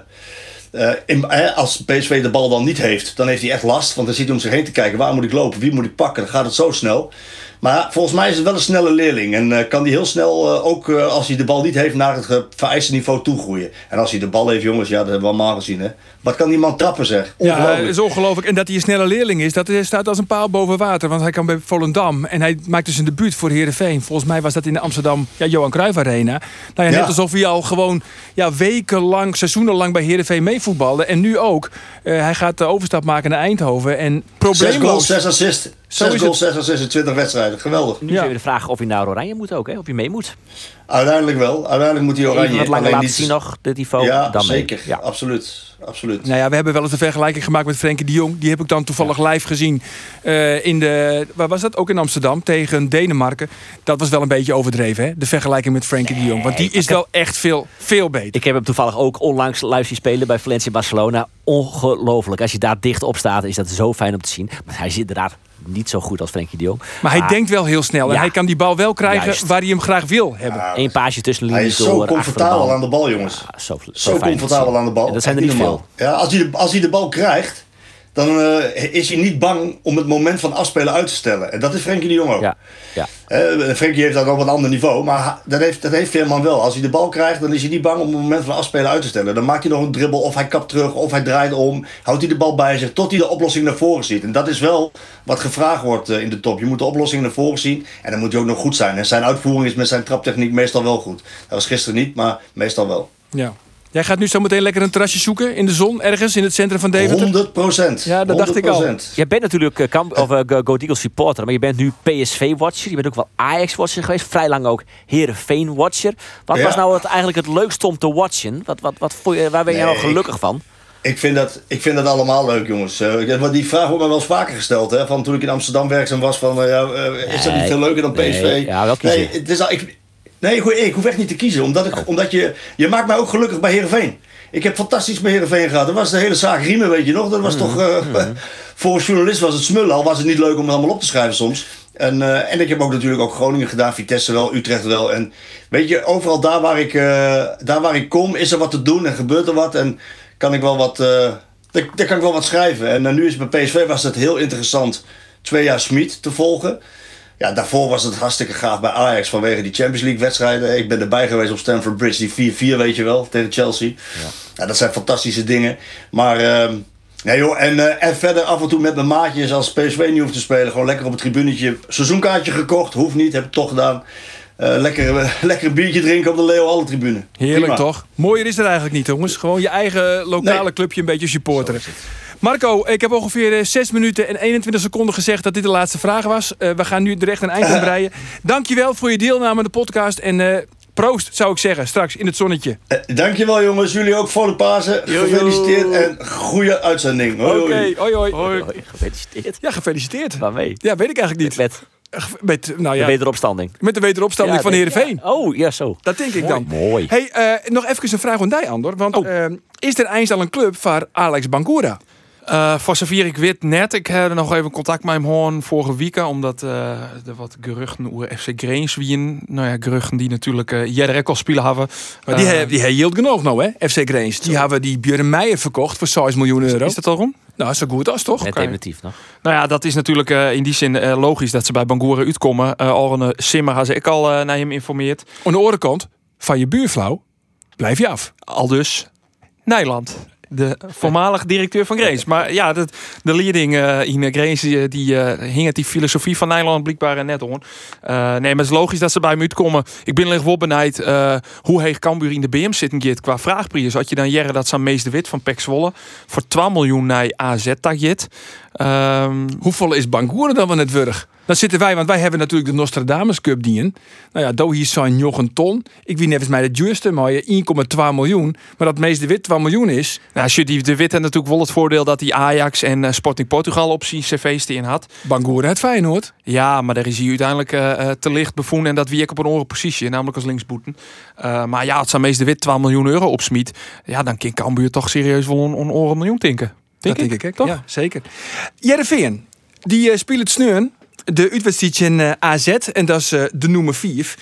eh, in, als PSV de bal dan niet heeft, dan heeft hij echt last. Want dan zit hij om zich heen te kijken: waar moet ik lopen, wie moet ik pakken? Dan gaat het zo snel. Maar volgens mij is het wel een snelle leerling. En eh, kan hij heel snel, eh, ook eh, als hij de bal niet heeft, naar het vereiste niveau toegroeien. En als hij de bal heeft, jongens, ja, dat hebben we allemaal gezien. Hè. Wat kan die man trappen, zeg? Ja, het is ongelooflijk. En dat hij een snelle leerling is, dat staat als een paal boven water. Want hij kan bij Volendam en hij maakt dus een debuut voor Heerenveen. Volgens mij was dat in de Amsterdam ja, Johan Cruijff Arena. Nou ja, net Ja. alsof hij al gewoon ja, wekenlang, seizoenenlang bij Heerenveen meevoetbalde. En nu ook. Hij gaat de overstap maken naar Eindhoven. En Zes goals, probleemloos. zes assists. Zo Zes is goals, zes assists in 20 wedstrijden. Geweldig. Nu Ja. is weer de vraag of je naar Oranje moet ook, hè? of je mee moet. Uiteindelijk wel. Uiteindelijk moet hij oranje. Wat langer laten niet- zien nog, dit niveau. Ja, dan mee. zeker. Ja. Absoluut. Absoluut. Nou ja, we hebben wel eens een vergelijking gemaakt met Frenkie de Jong. Die heb ik dan toevallig live gezien eh, in de... Waar was dat? Ook in Amsterdam tegen Denemarken. Dat was wel een beetje overdreven, hè? De vergelijking met Frenkie de Jong. Want die is wel echt veel, veel beter. Ik heb hem toevallig ook onlangs live zien spelen bij Valencia Barcelona. Ongelooflijk. Als je daar dicht op staat, is dat zo fijn om te zien. Maar hij zit inderdaad niet zo goed als Frenkie de Jong. Maar hij denkt wel heel snel. En Ja. hij kan die bal wel krijgen Juist. waar hij hem graag wil hebben. Ja, Eén paasje tussen de hij linies is door. zo achter de comfortabel aan de bal, jongens. Ja, zo, zo, Zo comfortabel aan de bal. En dat zijn er niet normaal. veel. Ja, als hij, de, als hij de bal krijgt, dan eh, is hij niet bang om het moment van afspelen uit te stellen. En dat is Frenkie de Jong ook. Ja, ja. Eh, Frenkie heeft dat op een ander niveau, maar dat heeft, dat heeft Veerman wel. Als hij de bal krijgt, dan is hij niet bang om het moment van afspelen uit te stellen. Dan maakt hij nog een dribbel, of hij kapt terug, of hij draait om. Houdt hij de bal bij zich, tot hij de oplossing naar voren ziet. En dat is wel wat gevraagd wordt eh, in de top. Je moet de oplossing naar voren zien en dan moet hij ook nog goed zijn. En zijn uitvoering is met zijn traptechniek meestal wel goed. Dat was gisteren niet, maar meestal wel. Ja. Jij gaat nu zo meteen lekker een terrasje zoeken in de zon, ergens in het centrum van Deventer. 100 procent. Ja, dat dacht ik al. Jij bent natuurlijk uh, kamp, of, uh, Go Eagles supporter, maar je bent nu PSV-watcher. Je bent ook wel Ajax-watcher geweest. Vrij lang ook Heerenveen-watcher. Wat Ja. was nou het, eigenlijk het leukste om te watchen? Wat, wat, wat waar ben je Nee, nou gelukkig van? ik, vind dat, ik vind dat allemaal leuk, jongens. Uh, want die vraag wordt me wel eens vaker gesteld. Hè, van toen ik in Amsterdam werkzaam was. Van, uh, uh, is dat niet veel leuker dan PSV? Nee, ja, wel kiezen. Nee, het is al, ik, nee goed, ik hoef echt niet te kiezen. Omdat, ik, Oh. omdat je, je maakt mij ook gelukkig bij Heerenveen. Ik heb fantastisch bij Heerenveen gehad. Dat was de hele zaak riemen, weet je nog. Dat was Mm. toch... eh, voor een journalist was het smullen. Al was het niet leuk om het allemaal op te schrijven soms. En, eh, en ik heb ook natuurlijk ook Groningen gedaan. Vitesse wel, Utrecht wel. En weet je, overal daar waar ik, eh, daar waar ik kom... is er wat te doen en gebeurt er wat. En kan ik wel wat... daar, daar kan ik wel wat schrijven. En nu is het bij PSV was het heel interessant... twee jaar Smit te volgen. Ja, daarvoor was het hartstikke gaaf bij Ajax vanwege die Champions League wedstrijden. Ik ben erbij geweest op Stamford Bridge, die 4-4 weet je wel, tegen Chelsea. Ja. dat zijn fantastische dingen. Maar, ehm nee joh, en, eh, en verder af en toe met mijn maatjes als PSV niet hoeft te spelen. Gewoon lekker op het tribunetje. Seizoenkaartje gekocht, hoeft niet, heb ik toch gedaan. Eh, lekker, eh, lekker een biertje drinken op de Leo Alle tribune. Heerlijk Prima. toch? Mooier is het eigenlijk niet, jongens. Gewoon je eigen lokale Nee. clubje een beetje supporteren. Marco, ik heb ongeveer eh, 6 minuten en 21 seconden gezegd dat dit de laatste vraag was. Eh, we gaan nu er echt een eind aan breien. Dankjewel voor je deelname aan de podcast. En eh, proost, zou ik zeggen, straks in het zonnetje. Eh, dankjewel jongens, jullie ook voor de Pasen. Gefeliciteerd en goede uitzending. Hoi, Oké, hoi. hoi, hoi. Hoi, gefeliciteerd. Ja, gefeliciteerd. Waarmee? Ja, weet ik eigenlijk niet. Met Met, nou de ja, wederopstanding. met de wederopstanding Ja, van Heerenveen. ja. Oh, ja, zo. Dat denk ik dan. Mooi. Hey, eh, nog even een vraag aan die, Andor. Want Oh. eh, is er eens al een club voor Alex Bangura? Eh voor zover ik weet net. Ik heb er nog even contact met hem gehad vorige week. Omdat eh, er wat geruchten over FC Greens wien. Nou ja, geruchten die natuurlijk uh, jij al spelen hebben. Maar die, Eh, he- die heeft genoeg nou, hè? FC Greens. Die hebben die Björn Meijer verkocht voor 6 miljoen euro. Is dat al rond? Nou, zo goed als toch? Net Oké. definitief nog. Nou ja, dat is natuurlijk eh, in die zin eh, logisch dat ze bij Bangura uitkomen. Uh, Orne Simmer had ze ik al eh, naar hem informeerd. Aan de andere kant, van je buurvrouw blijf je af. Al dus Nijland. De voormalig directeur van Greens. Maar ja, de, leading eh, in Greens die, die eh, hing het die filosofie van Nijland blijkbaar net om. Eh, nee, maar het is logisch dat ze bij hem uitkomen. Ik ben er wel benijd eh, hoe heeg Cambuur in de BM zitten gaat qua vraagprijs. Had je dan jaren dat zijn Mees de Wit van Pek Zwolle voor 12 miljoen naar AZ tagjet. Ehm Hoeveel is Bangura dan van het wurg? Dat zitten wij, want wij hebben natuurlijk de Nostradamus Cup dien. Nou ja, daar hier zijn nog een ton. Ik weet net mij de duurste, maar je 1,2 miljoen. Maar dat meest de wit 2 miljoen is. nou, als je die de Wit heeft natuurlijk wel het voordeel dat hij Ajax en eh, Sporting Portugal op zijn cv's in had. Bangura het Feyenoord. Ja, maar daar is hij uiteindelijk eh, eh, te licht bevonden. En dat wie ik op een andere positie, namelijk als linksboeten. Maar ja, het zijn meest de wit 12 miljoen euro opsmiet. Ja, dan kan Cambuur toch serieus wel een, een oren miljoen tinken. Denk dat ik, denk ik, toch? Ja, zeker. Jereveen, die uh, speelt het sneun. De uitwedstrijd uh, AZ. En dat is uh, de nummer 4.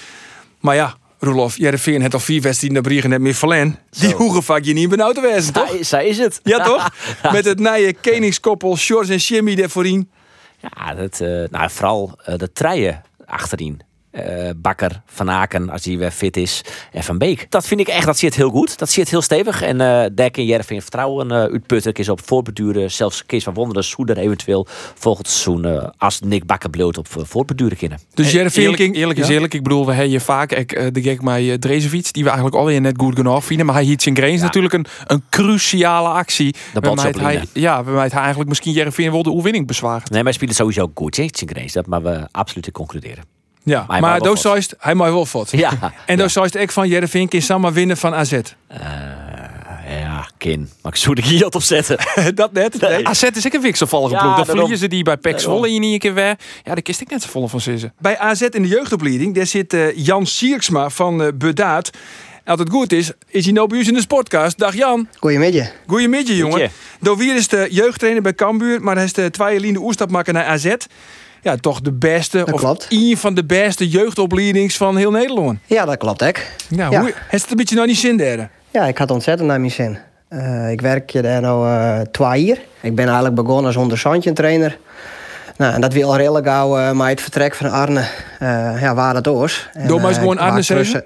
Maar ja, Roelof, Jereveen heeft al vier wedstrijden naar Briegen net meer verlen. Die hoegen vaak je niet benauwd te wezen, toch? Zij, zij is het. Ja, toch? Met het nieuwe koningskoppel, Sjors en Jimmy er voorin. Ja, dat, uh, nou, vooral uh, de treien achterin. Uh, Bakker, Van Aken, als hij weer fit is. En Van Beek. Dat vind ik echt, dat zit heel goed. Dat zit heel stevig. En uh, Dek en Jervin vertrouwen uh, uitputten. Is op voorbeduren. Zelfs Kees van Wonderen, Soeder eventueel volgend seizoen. Uh, als Nick Bakker bloot op voorbeduren kunnen. Dus Jervin eerlijk, eerlijk is ja? eerlijk. Ik bedoel, we hebben vaak ik, de gek met uh, Drezefiets. Die we eigenlijk alweer net goed genoeg vinden. Maar hij hiet in Greens ja. natuurlijk een, een cruciale actie. hij, ja, we mij eigenlijk misschien Jervin wel de oewinning bezwaren. Nee, maar hij speelt sowieso goed. Hè, Greens. Dat maar we absoluut concluderen. Ja, maar, maar dat hij maar wel fot. Ja. En zou het echt van Jereveen kan samen winnen van AZ. Uh, ja, kin. Maar ik zou de hier op zetten. dat net. Nee. AZ is ik een wisselvallige ja, ploeg. Dan verliezen ze die bij Pek Zwolle in een keer weer. Ja, daar kist ik net zo vol van zissen. Bij AZ in de jeugdopleiding, daar zit uh, Jan Sierksma van uh, Bedaat. Als het goed is, is hij nou bij ons in de sportcast. Dag Jan. Goedemiddag. Goedemiddag, jongen. Dovier is de jeugdtrainer bij Cambuur, maar hij is de tweede de oerstap maken naar AZ ja, toch de beste, dat of klopt. een van de beste jeugdopleidings van heel Nederland. Ja, dat klopt, ik. Ja, ja. Hoe, heeft het een beetje nou niet zin daar? Ja, ik had ontzettend naar mijn zin. Uh, ik werk daar nu uh, twee jaar. Ik ben eigenlijk begonnen als onderzandje-trainer. Nou, en dat wil al redelijk gauw uh, maar het vertrek van Arne uh, ja, waar het oors. Doe maar eens gewoon Arne zeggen?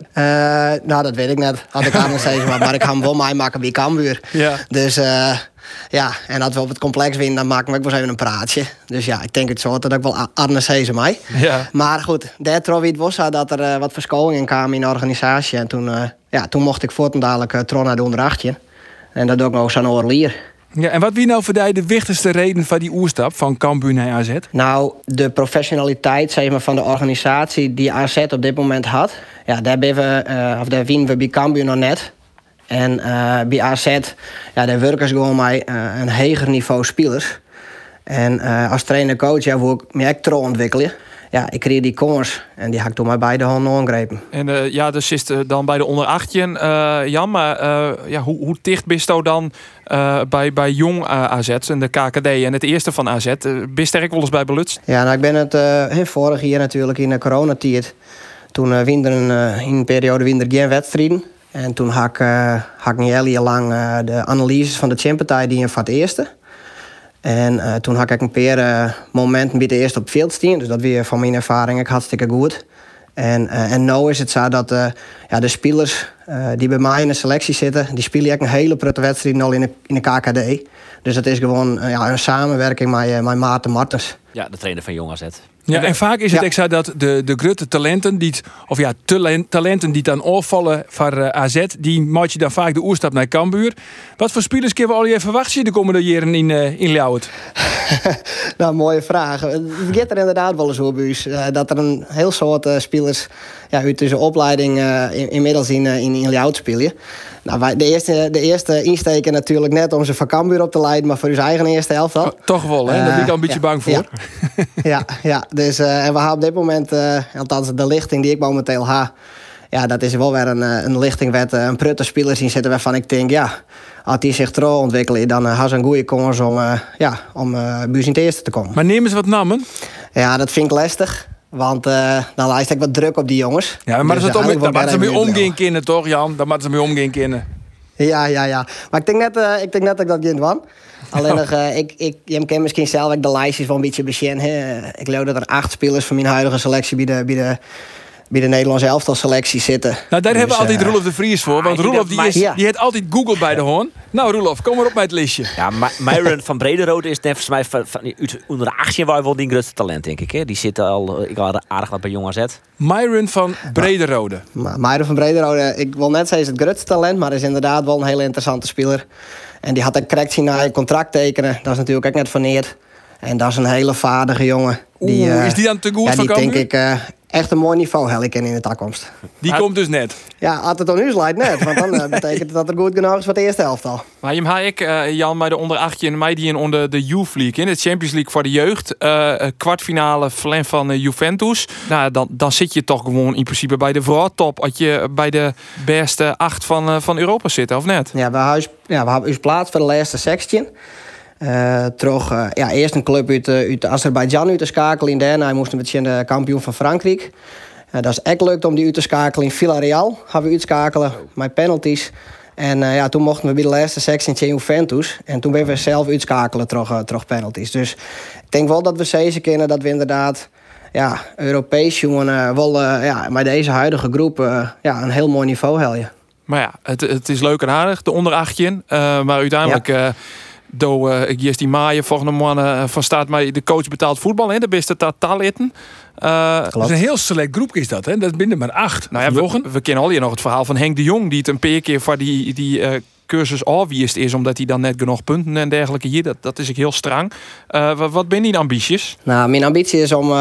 Nou, dat weet ik net. Had ik Arne zeggen, maar, maar ik ga hem wel mij maken bij Cambuur. Ja. Dus ja, en als we op het complex winnen, dan maken we ook wel eens even een praatje. Dus ja, ik denk het zo dat ik wel Arne zei mij. Ja. Maar goed, daar trof het was dat er uh, wat verschoningen kwamen in de organisatie. En toen, uh, ja, toen mocht ik voortaan dadelijk uh, tron naar de onderachtje. En dat doe ik nog zo'n oorlier. Ja, en wat wie nou voor jou de wichtigste reden van die oerstap van Cambuur naar AZ? Nou, de professionaliteit zeg maar, van de organisatie die AZ op dit moment had. Ja, daar, we, of daar winnen we bij Cambuur nog net. En eh, bij AZ, ja, daar werken ze gewoon uh, een hoger niveau spelers. En als trainer-coach ja, wil ik me echt ontwikkelen. Ja, ik kreeg die kans en die had ik toen maar beide handen aangrepen. En uh, ja, dus is het dan bij de onder 18, Jan, maar ja, hoe, hoe dicht bist je dan bij, bij jong AZ en de KKD en het eerste van AZ? bist er ook wel eens bij belutst? Ja, nou, ik ben het vorig jaar natuurlijk in de coronatijd. Toen uh, winder in een periode winder geen wedstrijden. En toen had ik, had ik niet heel jaar lang de analyses van de Champions die in voor het eerste. En uh, toen had ik een paar momenten bij de eerste op het veld. Dus dat weer van mijn ervaring hartstikke goed. En, en nu is het zo dat ja, de spelers die bij mij in de selectie zitten... die spelen echt een hele prutte wedstrijd al in de, in de KKD. Dus dat is gewoon ja, een samenwerking met, met Maarten Martens. Ja, de trainer van Jong AZ. Ja, en vaak is het ja. zo dat de, de grote talenten, die, of ja, talenten die dan opvallen voor uh, AZ, die maak je dan vaak de oerstap naar Cambuur. Wat voor spelers kunnen we al je verwachten de komende jaren in, uh, in Ljouwert? nou, mooie vraag. Het gaat er inderdaad wel eens uh, dat er een heel soort spelers ja, uit deze opleiding in, inmiddels in, in, in Ljouwert spelen. Nou, wij, de, eerste, de eerste insteken natuurlijk net om ze van Cambuur op te leiden, maar voor uw eigen eerste helft al. Oh, toch wel, hè? Daar ben ik al een beetje bang voor. Ja, ja, ja. Dus uh, en we hebben op dit moment, uh, althans de lichting die ik momenteel ha, ja, dat is wel weer een, een lichting met een prutte speler zien zitten waarvan ik denk, ja, als die zich trouw ontwikkelen, dan uh, had ze een goede kans om, ja, om in het eerste te komen. Maar nemen ze wat namen? Ja, dat vind ik lastig. Want uh, dan lijst ik wat druk op die jongens. Ja, maar dus dat, om, dat moeten ze mee omgaan kunnen, toch Jan? Dat moeten ze mee omgaan kunnen. Ja, ja, ja. Maar ik denk net, uh, ik denk net dat ik dat kind van. Alleen nog, uh, ik, ik, je kent misschien zelf de lijstjes wel een beetje besjen. Ik geloof dat er acht spelers van mijn huidige selectie bij de, bij de bij de Nederlandse elftal selectie zitten. Nou, daar dus, hebben we altijd uh, Roelof de Vries voor. Want Roelof die, is, die heeft altijd Google bij de hoorn. Nou, Roelof, kom maar op met het lijstje. Ja, Myron van Brederode is volgens mij van, van, onder de 18 waar wel die grootste talent, denk ik. Hè? Die zit al, ik had aardig wat bij Jong AZ. Myron van Brederode. Maar, Myron van Brederode, ik wil net zeggen, is het grootste talent, maar is inderdaad wel een hele interessante speler. En die had een correct zien naar een contract tekenen. Dat is natuurlijk ook net verneerd. En dat is een hele vaardige jongen. Die, Oeh, is die dan te goed ja, van die denk ik uh, echt een mooi niveau hel ik in de toekomst. Die komt dus net. Ja, als het dan nu leidt net. Want dan uh, betekent het dat er goed genoeg is voor de eerste helft al. Maar je ik, uh, Jan, bij de onder 18 en mij die in onder de Youth League, in de Champions League voor de jeugd. kwartfinale flan van Juventus. Nou, dan, dan zit je toch gewoon in principe bij de voortop. Als je bij de beste acht van, van Europa zit, of net? Ja, we hebben, ja, we hebben plaats voor de laatste section. Uh, terug, uh, ja, eerst een club uit, uh, uit Azerbeidzjan uit te schakelen. In daarna hij moest met de kampioen van Frankrijk. dat is echt leuk om die uit te schakelen. In Villarreal hebben we uitschakelen met penalties. En ja, toen mochten we bij de laatste sectie in Juventus. En toen ben we zelf uitschakelen terug, terug penalties. Dus ik denk wel dat we zeker kennen dat we inderdaad ja, Europees jongen wel ja, met deze huidige groep ja, een heel mooi niveau helden. Maar ja, het, het is leuk en aardig, de onder 18. maar uiteindelijk... Ja do uh, ik die maaien volgende mannen van staat mij de coach betaald voetbal in de beste talenten. Uh, dat is een heel select groep is dat, hè? Dat binnen maar acht. Nou ja, we, we, kennen al hier nog het verhaal van Henk de Jong, die het een paar keer voor die, die uh, cursus afwiest is, omdat hij dan net genoeg punten en dergelijke hier. Dat, dat is ik heel strang. Uh, wat, wat ben je ambities? Nou, mijn ambitie is om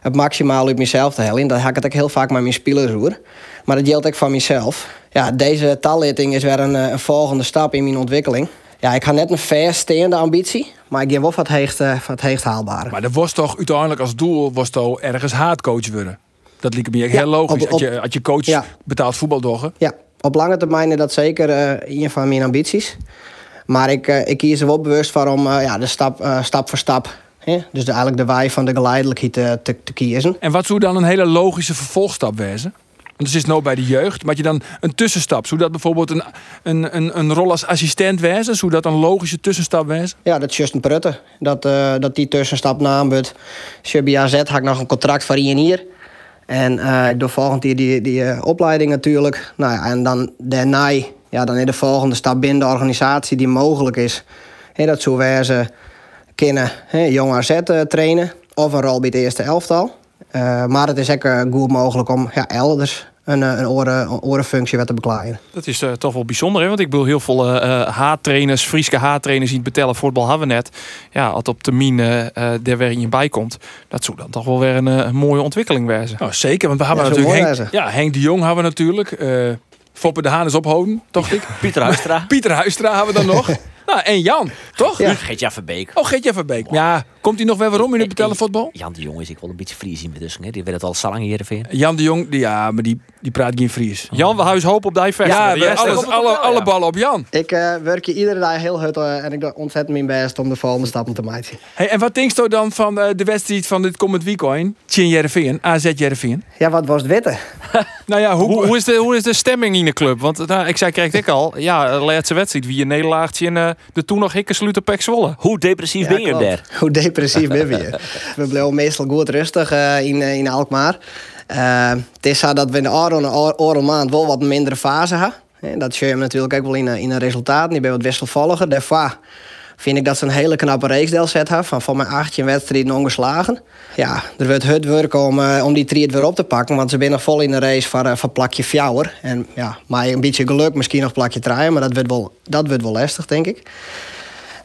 het maximaal uit mezelf te halen. Dat heb ik het ook heel vaak met mijn spelers hoor. Maar dat geldt ook van mezelf. Ja, deze talletting is weer een, een volgende stap in mijn ontwikkeling ja, ik ga net een versteende ambitie, maar ik geef wel wat heegt, uh, wat haalbaar. Maar dat was toch uiteindelijk als doel was toch ergens haatcoach worden? Dat liep me heel logisch. Op, op, als, je, als je coach ja. betaald doggen. Ja, op lange termijn is dat zeker uh, een van mijn ambities. Maar ik, uh, ik kies er wel bewust voor om ja, de stap, stap voor stap Hè? Dus de, eigenlijk de wij van de geleidelijkheid te, te, te, kiezen. En wat zou dan een hele logische vervolgstap wezen? Het is nou bij de jeugd, maar je dan een tussenstap. Zodat bijvoorbeeld een, een, een, een rol als assistent wezen, zodat een logische tussenstap wezen? Ja, dat is juist een prutte. Dat, uh, dat die tussenstap naambut. Shabby AZ had ik nog een contract een hier. En uh, ik doe volgend jaar die, die uh, opleiding natuurlijk. Nou ja, en dan daarna, ja, dan is de volgende stap binnen de organisatie die mogelijk is. He, dat zo wezen kunnen jong AZ trainen. Of een rol bij het eerste elftal. Uh, maar het is ook uh, goed mogelijk om ja, elders een, een, oren, een orenfunctie te beklaaien. Dat is uh, toch wel bijzonder, hè? want ik bedoel heel veel haattrainers, Frieske haattrainers die het betellen voetbal hebben we net. Ja, als op termijn uh, daar weer in je bij komt, dat zou dan toch wel weer een, een mooie ontwikkeling wezen. Oh, zeker, want we hebben ja, natuurlijk Henk, ja, Henk de Jong hebben we natuurlijk. Foppe de Haan is ophouden, toch ik? Pieter Huistra. Pieter Huistra hebben we dan nog. Nou, en Jan, toch? Ja. Geert-Jan Verbeek. Oh, Geetje van Beek. Ja, komt hij nog wel waarom in het betellen voetbal? Jan de Jong is ik wel een beetje Fries in dus, hè. Die weet het al zo lang hier even. Jan de Jong, die, ja, maar die, die praat geen Fries. Jan, we huis hoop op die vechten. Ja, we- alles, alle, alle ballen op Jan. Ik eh, werk hier iedere dag heel hard eh, en ik doe ontzettend mijn best om de volgende stappen te maken. Hey, en wat denk je dan van eh, de wedstrijd van dit komend weekend? Tjen Jereveen, AZ Jereveen. Ja, wat was het witte? Nou ja, hoe, Hoe, hoe, is de, hoe is de stemming in de club? Want nou, ik zei, kreeg ik al. Ja, de laatste wedstrijd. Wie een nederlaagje in eh, de toen nog hikke Pek Zwolle. Hoe depressief Ja, ben je daar? Hoe depressief ben je? We blijven meestal goed rustig eh, in, eh, in Alkmaar. Eh, het is zo dat we in de oren, maand wel wat mindere fase hebben. Hè, Dat zie je natuurlijk ook wel in, in de resultaten. Die ben wat wisselvalliger. Daarvoor vind ik dat ze een hele knappe reeksdeel zet hebben. Van, van mijn 18 wedstrijden ongeslagen. Ja, er wordt hard werk om, om die triet weer op te pakken. Want ze zijn nog vol in de race voor, eh, voor plakje fjouwer. En ja, maar een beetje geluk misschien nog plakje draaien. Maar dat wordt wel, dat wordt wel lastig, denk ik.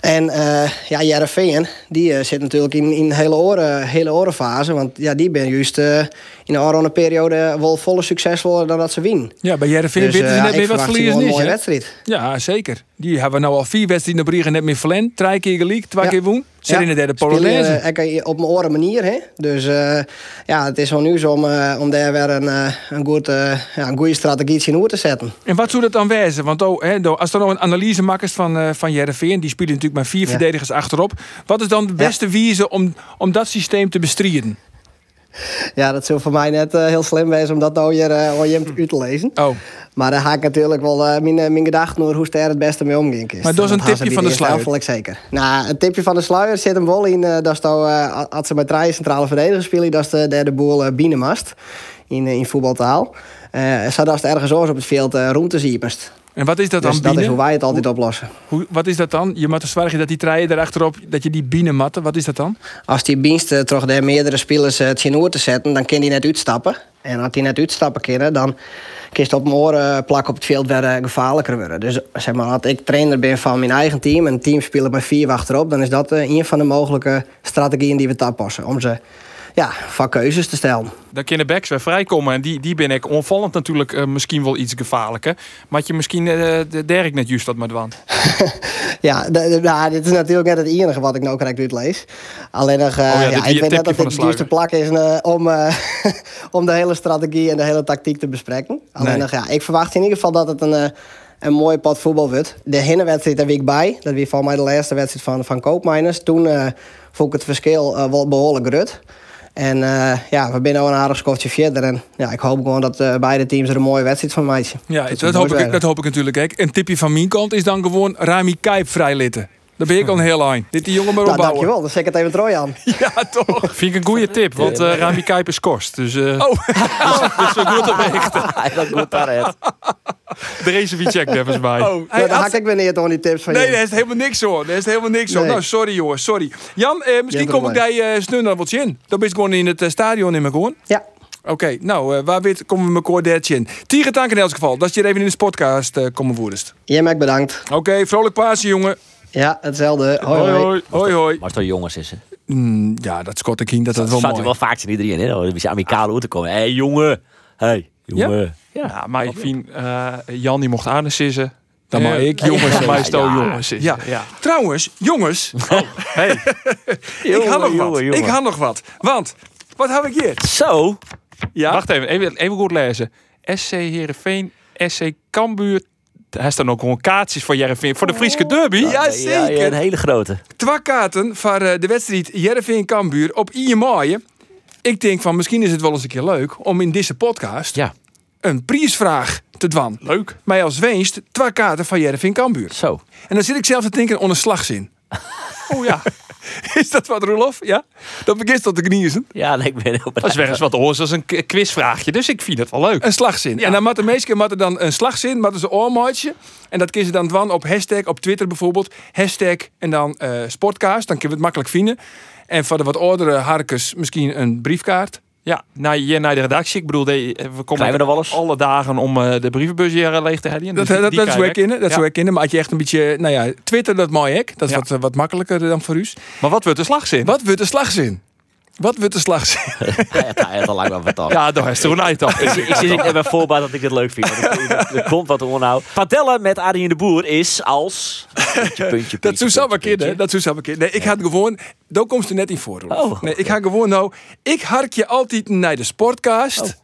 En eh ja, Jereveen, die eh, zit natuurlijk in, een hele, oren, hele orenfase. Want ja, die ben juist eh, in de oranje periode wel volle succesvoller dan dat ze winnen. ja, bij Jereveen Dus, weten ze net ik wat verliezen wel een mooie wedstrijd. Ja, zeker. Die hebben nou al vier wedstrijden op Riegen net meer verlend. Drie keer gelijk, twee Ja. keer woen. Zit in de derde spelen, Polonaise. eh, op mijn oren manier. Hè? Dus eh, ja, het is wel zo om, eh, om daar weer een, een, goed, ja, een goede strategie in te zetten. En wat zou dat dan wezen? Want oh, hè, als er nou een analyse maakt van, van Jereveen, die spelen natuurlijk maar vier Ja. verdedigers achterop. Wat is dan de beste wijze om, om dat systeem te bestrijden? Ja, dat zou voor mij net eh, heel slim wezen om dat nou hier uh, uit te lezen. Oh, Maar daar ga ik natuurlijk wel eh, mijn, eh, mijn gedachten over hoe ster het beste mee omgaan is. Maar dat is een tipje ze van de sluier. ik zeker. Nou, een tipje van de sluier zit hem wel in. dat nou, eh, als ze met drie centrale verdedigers spelen, dat is de derde boel uh, binnenmast. In, in voetbaltaal. Zodat het ergens anders op het veld uh, room te zien. En wat is dat Dus dan dat is hoe wij het altijd oplossen. Hoe, wat is dat dan? Je moet er zorgen dat die treien erachterop, dat je die binnen matten. Wat is dat dan? Als die dienst uh, toch de meerdere spelers uh, het in oor te zetten, dan kan die net uitstappen. En als die net uitstappen kunnen, dan kun je op mijn oren plakken op het veld weer uh, gevaarlijker worden. Dus zeg maar, als ik trainer ben van mijn eigen team en een team speelt met vier achterop, dan is dat een van de mogelijke strategieën die we toepassen. Om ze ja, van keuzes te stellen. Dan kunnen backs weer vrijkomen. En die, die ben ik onvallend natuurlijk uh, misschien wel iets gevaarlijker. Maar je misschien uh, de net juist dat met want. ja, nou, dit is natuurlijk net het enige wat ik nou correct uitlees. Alleen nog, uh, oh ja, ja, ik weet net dat het juist de plak is om, om de hele strategie en de hele tactiek te bespreken. Alleen nee. nog, ja, ik verwacht in ieder geval dat het een, een mooie pot voetbal wordt. De hinnenwedstrijd daar week bij. Dat was van mij de laatste wedstrijd van, van Koopmijners. Toen uh, vond ik het verschil uh, wel behoorlijk grut. En uh, ja, we zijn nu een aardig skotje verder. En ja, ik hoop gewoon dat uh, beide teams er een mooie wedstrijd van maken. Ja, dat, dat, hoop ik, dat hoop ik natuurlijk. Ook. Een tipje van mijn kant is dan gewoon Rami Kijp vrijlitten. Daar ben ik al een heel eind. Dit die jongen maar nou, opbouwen. dankjewel, dan zet ik het even trooi aan. ja, toch. Vind ik een goede tip, want uh, Rami is kost. Dus, uh, oh. dus we goed op richten. dat moet daaruit. Deze wie checkt even bij. Oh, hey, nou, dan haak ik weer neer door die tips van Nee, je. daar is helemaal niks hoor. Daar is helemaal niks nee. hoor. Nou, sorry jongens, sorry. Jan, eh, misschien kom ik daar uh, snel wat in. Dan ben je gewoon in het uh, stadion in mijn gewoon. Ja. Oké, okay, nou, uh, waar weet komen we elkaar dertje in? Tiger dank in elk geval. Dat je hier even in de podcast uh, komen woedest. Ja, Mac, bedankt. Oké, okay, vrolijk Pasen, jongen. Ja, hetzelfde. Hoi, hoi. Hoi, hoi. hoi. Maar toch jongens is, hè? Mm, ja, dat scot ik in, dat dat, dat wel mooi. wel vaak in iedereen, hè? Dan is amicaal hoe te komen. Hé, hey, jongen. Hé, hey, jongen. Ja? Ja, ja, maar ik vind uh, Jan die mocht aan sissen. Dan mag ik jongens. Ja, mij stel jongens. Ja. ja. ja. Trouwens, jongens. Oh, hey. ik had nog wat. Ik had nog wat. Want, wat heb ik hier? Zo. Ja. Wacht even, even, even goed lezen. SC Heerenveen, SC Cambuur. Hij staat ook gewoon kaartjes voor Jereveen. Voor de Friese derby. Ja, zeker. Ja, een hele grote. Twee kaarten voor uh, de wedstrijd Jereveen Cambuur op 1 mei. Ik denk van misschien is het wel eens een keer leuk om in deze podcast ja. een prijsvraag te dwan. Leuk. Mij als winst twee kaarten van Jereveen Cambuur. Zo. En dan zit ik zelf te denken onder slagzin. Oh ja. Is dat wat, Rolof? Ja? Dat begint tot te kniezen. Ja, nee, ik ben heel Dat is weer eens wat oors als een quizvraagje. Dus ik vind het wel leuk. Een slagzin. Ja. En dan moet de meeste keer dan een slagzin, maar ze oormaatje. En dat je dan dwan op hashtag, op Twitter bijvoorbeeld. Hashtag en dan uh, sportcast. Dan kun je het makkelijk vinden. En voor de wat oudere harkers misschien een briefkaart. Ja, naar, je, naar de redactie. Ik bedoel, de, we komen we wel eens? alle dagen om uh, de brievenbus hier leeg te hebben. Dus dat, dat, dat is waar ik in. Dat ja. is waar ik in. Maar als je echt een beetje, nou ja, Twitter dat mooi ik. Dat is ja. wat, wat makkelijker dan voor u. Maar wat wordt de slagzin? Wat wordt de slagzin? Wat wordt de slag? Hij had- hij had al lang wel verteld. Ja, daar is er een eind op. Ik, zie- ik ik net bij voorbaat dat ik dit leuk vind. Er- er komt wat onhoud. Padellen met Arjen de Boer is als... Puntje, puntje, Dat zou samen puntje. Dat zou samen. Nee, ik ga het gewoon. Daar komt er net in voor. Oh. Nee, ik ga gewoon nou. Ik hark je altijd naar de sportcast.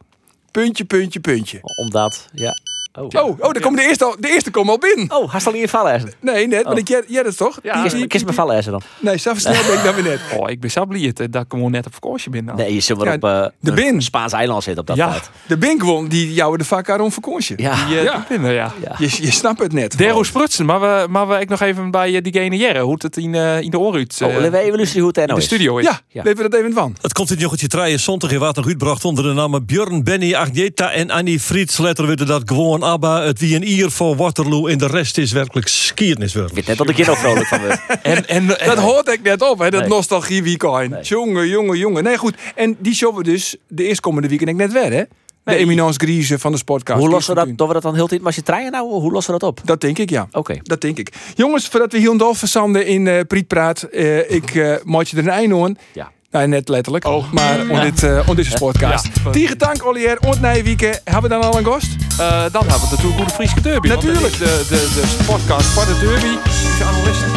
Puntje, puntje, puntje. Omdat, ja. Oh, Oh, oh, daar komt de eerste, al, de eerste komt al binnen. oh hij zal niet in vallen. Nee, net, maar Oh. ik jij dat toch? Ja. Kies me vallen, dan. Nee, zo snel ben ik dan weer net. Oh, ik ben zo blij dat ik gewoon net op vakantie ben. nou. Nee, je zult maar Ja, op eh, de een bin. Spaans eiland zitten op dat Ja. De Bink won, die jou de vaak om vakantie. Ja. Die, eh, Ja. binnen, ja. Ja. Je, je snapt het net. Dero Sprutsen, maar we, maar we ik nog even bij eh, diegene Jerre, hoe het in, in de oorruut Oh, we even luisteren hoe het in nou de studio is. Ja, we dat even van. Het komt in jochetje treien zondag in Water uitbracht onder de namen Björn, Benny, Agneta en Annie Frieds. Letter weten dat gewoon ABBA, het wie een ier voor Waterloo en de rest is werkelijk skierniswerk. Ik weet net dat ik hier nog vrolijk van word. En, en, en Dat hoort ik net op, hè, dat Nee. nostalgie weekend. Nee. Jongen, jongen, jongen. Nee, goed. En die showen we dus de eerstkomende weekend net weer, hè? De Nee. Eminence Grise van de Sportcast. hoe lossen we dat, doen we dat dan heel tijd? Maar als je treinen nou, hoe lossen we dat op? Dat denk ik, ja. Oké. Dat denk ik. Jongens, voordat we hier een verzanden in eh Prietpraat, eh ik eh maak je er een einde aan. Ja. Nee, net letterlijk. maar on dit, eh on deze podcast. Ja. Dank, Olier. Und Nijwieken. Hebben we dan al een gast? Eh, dan hebben we natuurlijk Goede Frieske Derby. Natuurlijk. De, de, de podcast voor de Derby. Is analisten.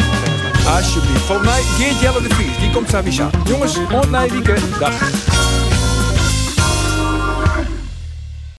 Alsjeblieft. Volgens mij Geert Jelle de Vries. Die komt sowieso. Jongens, und Nijwieken. Dag.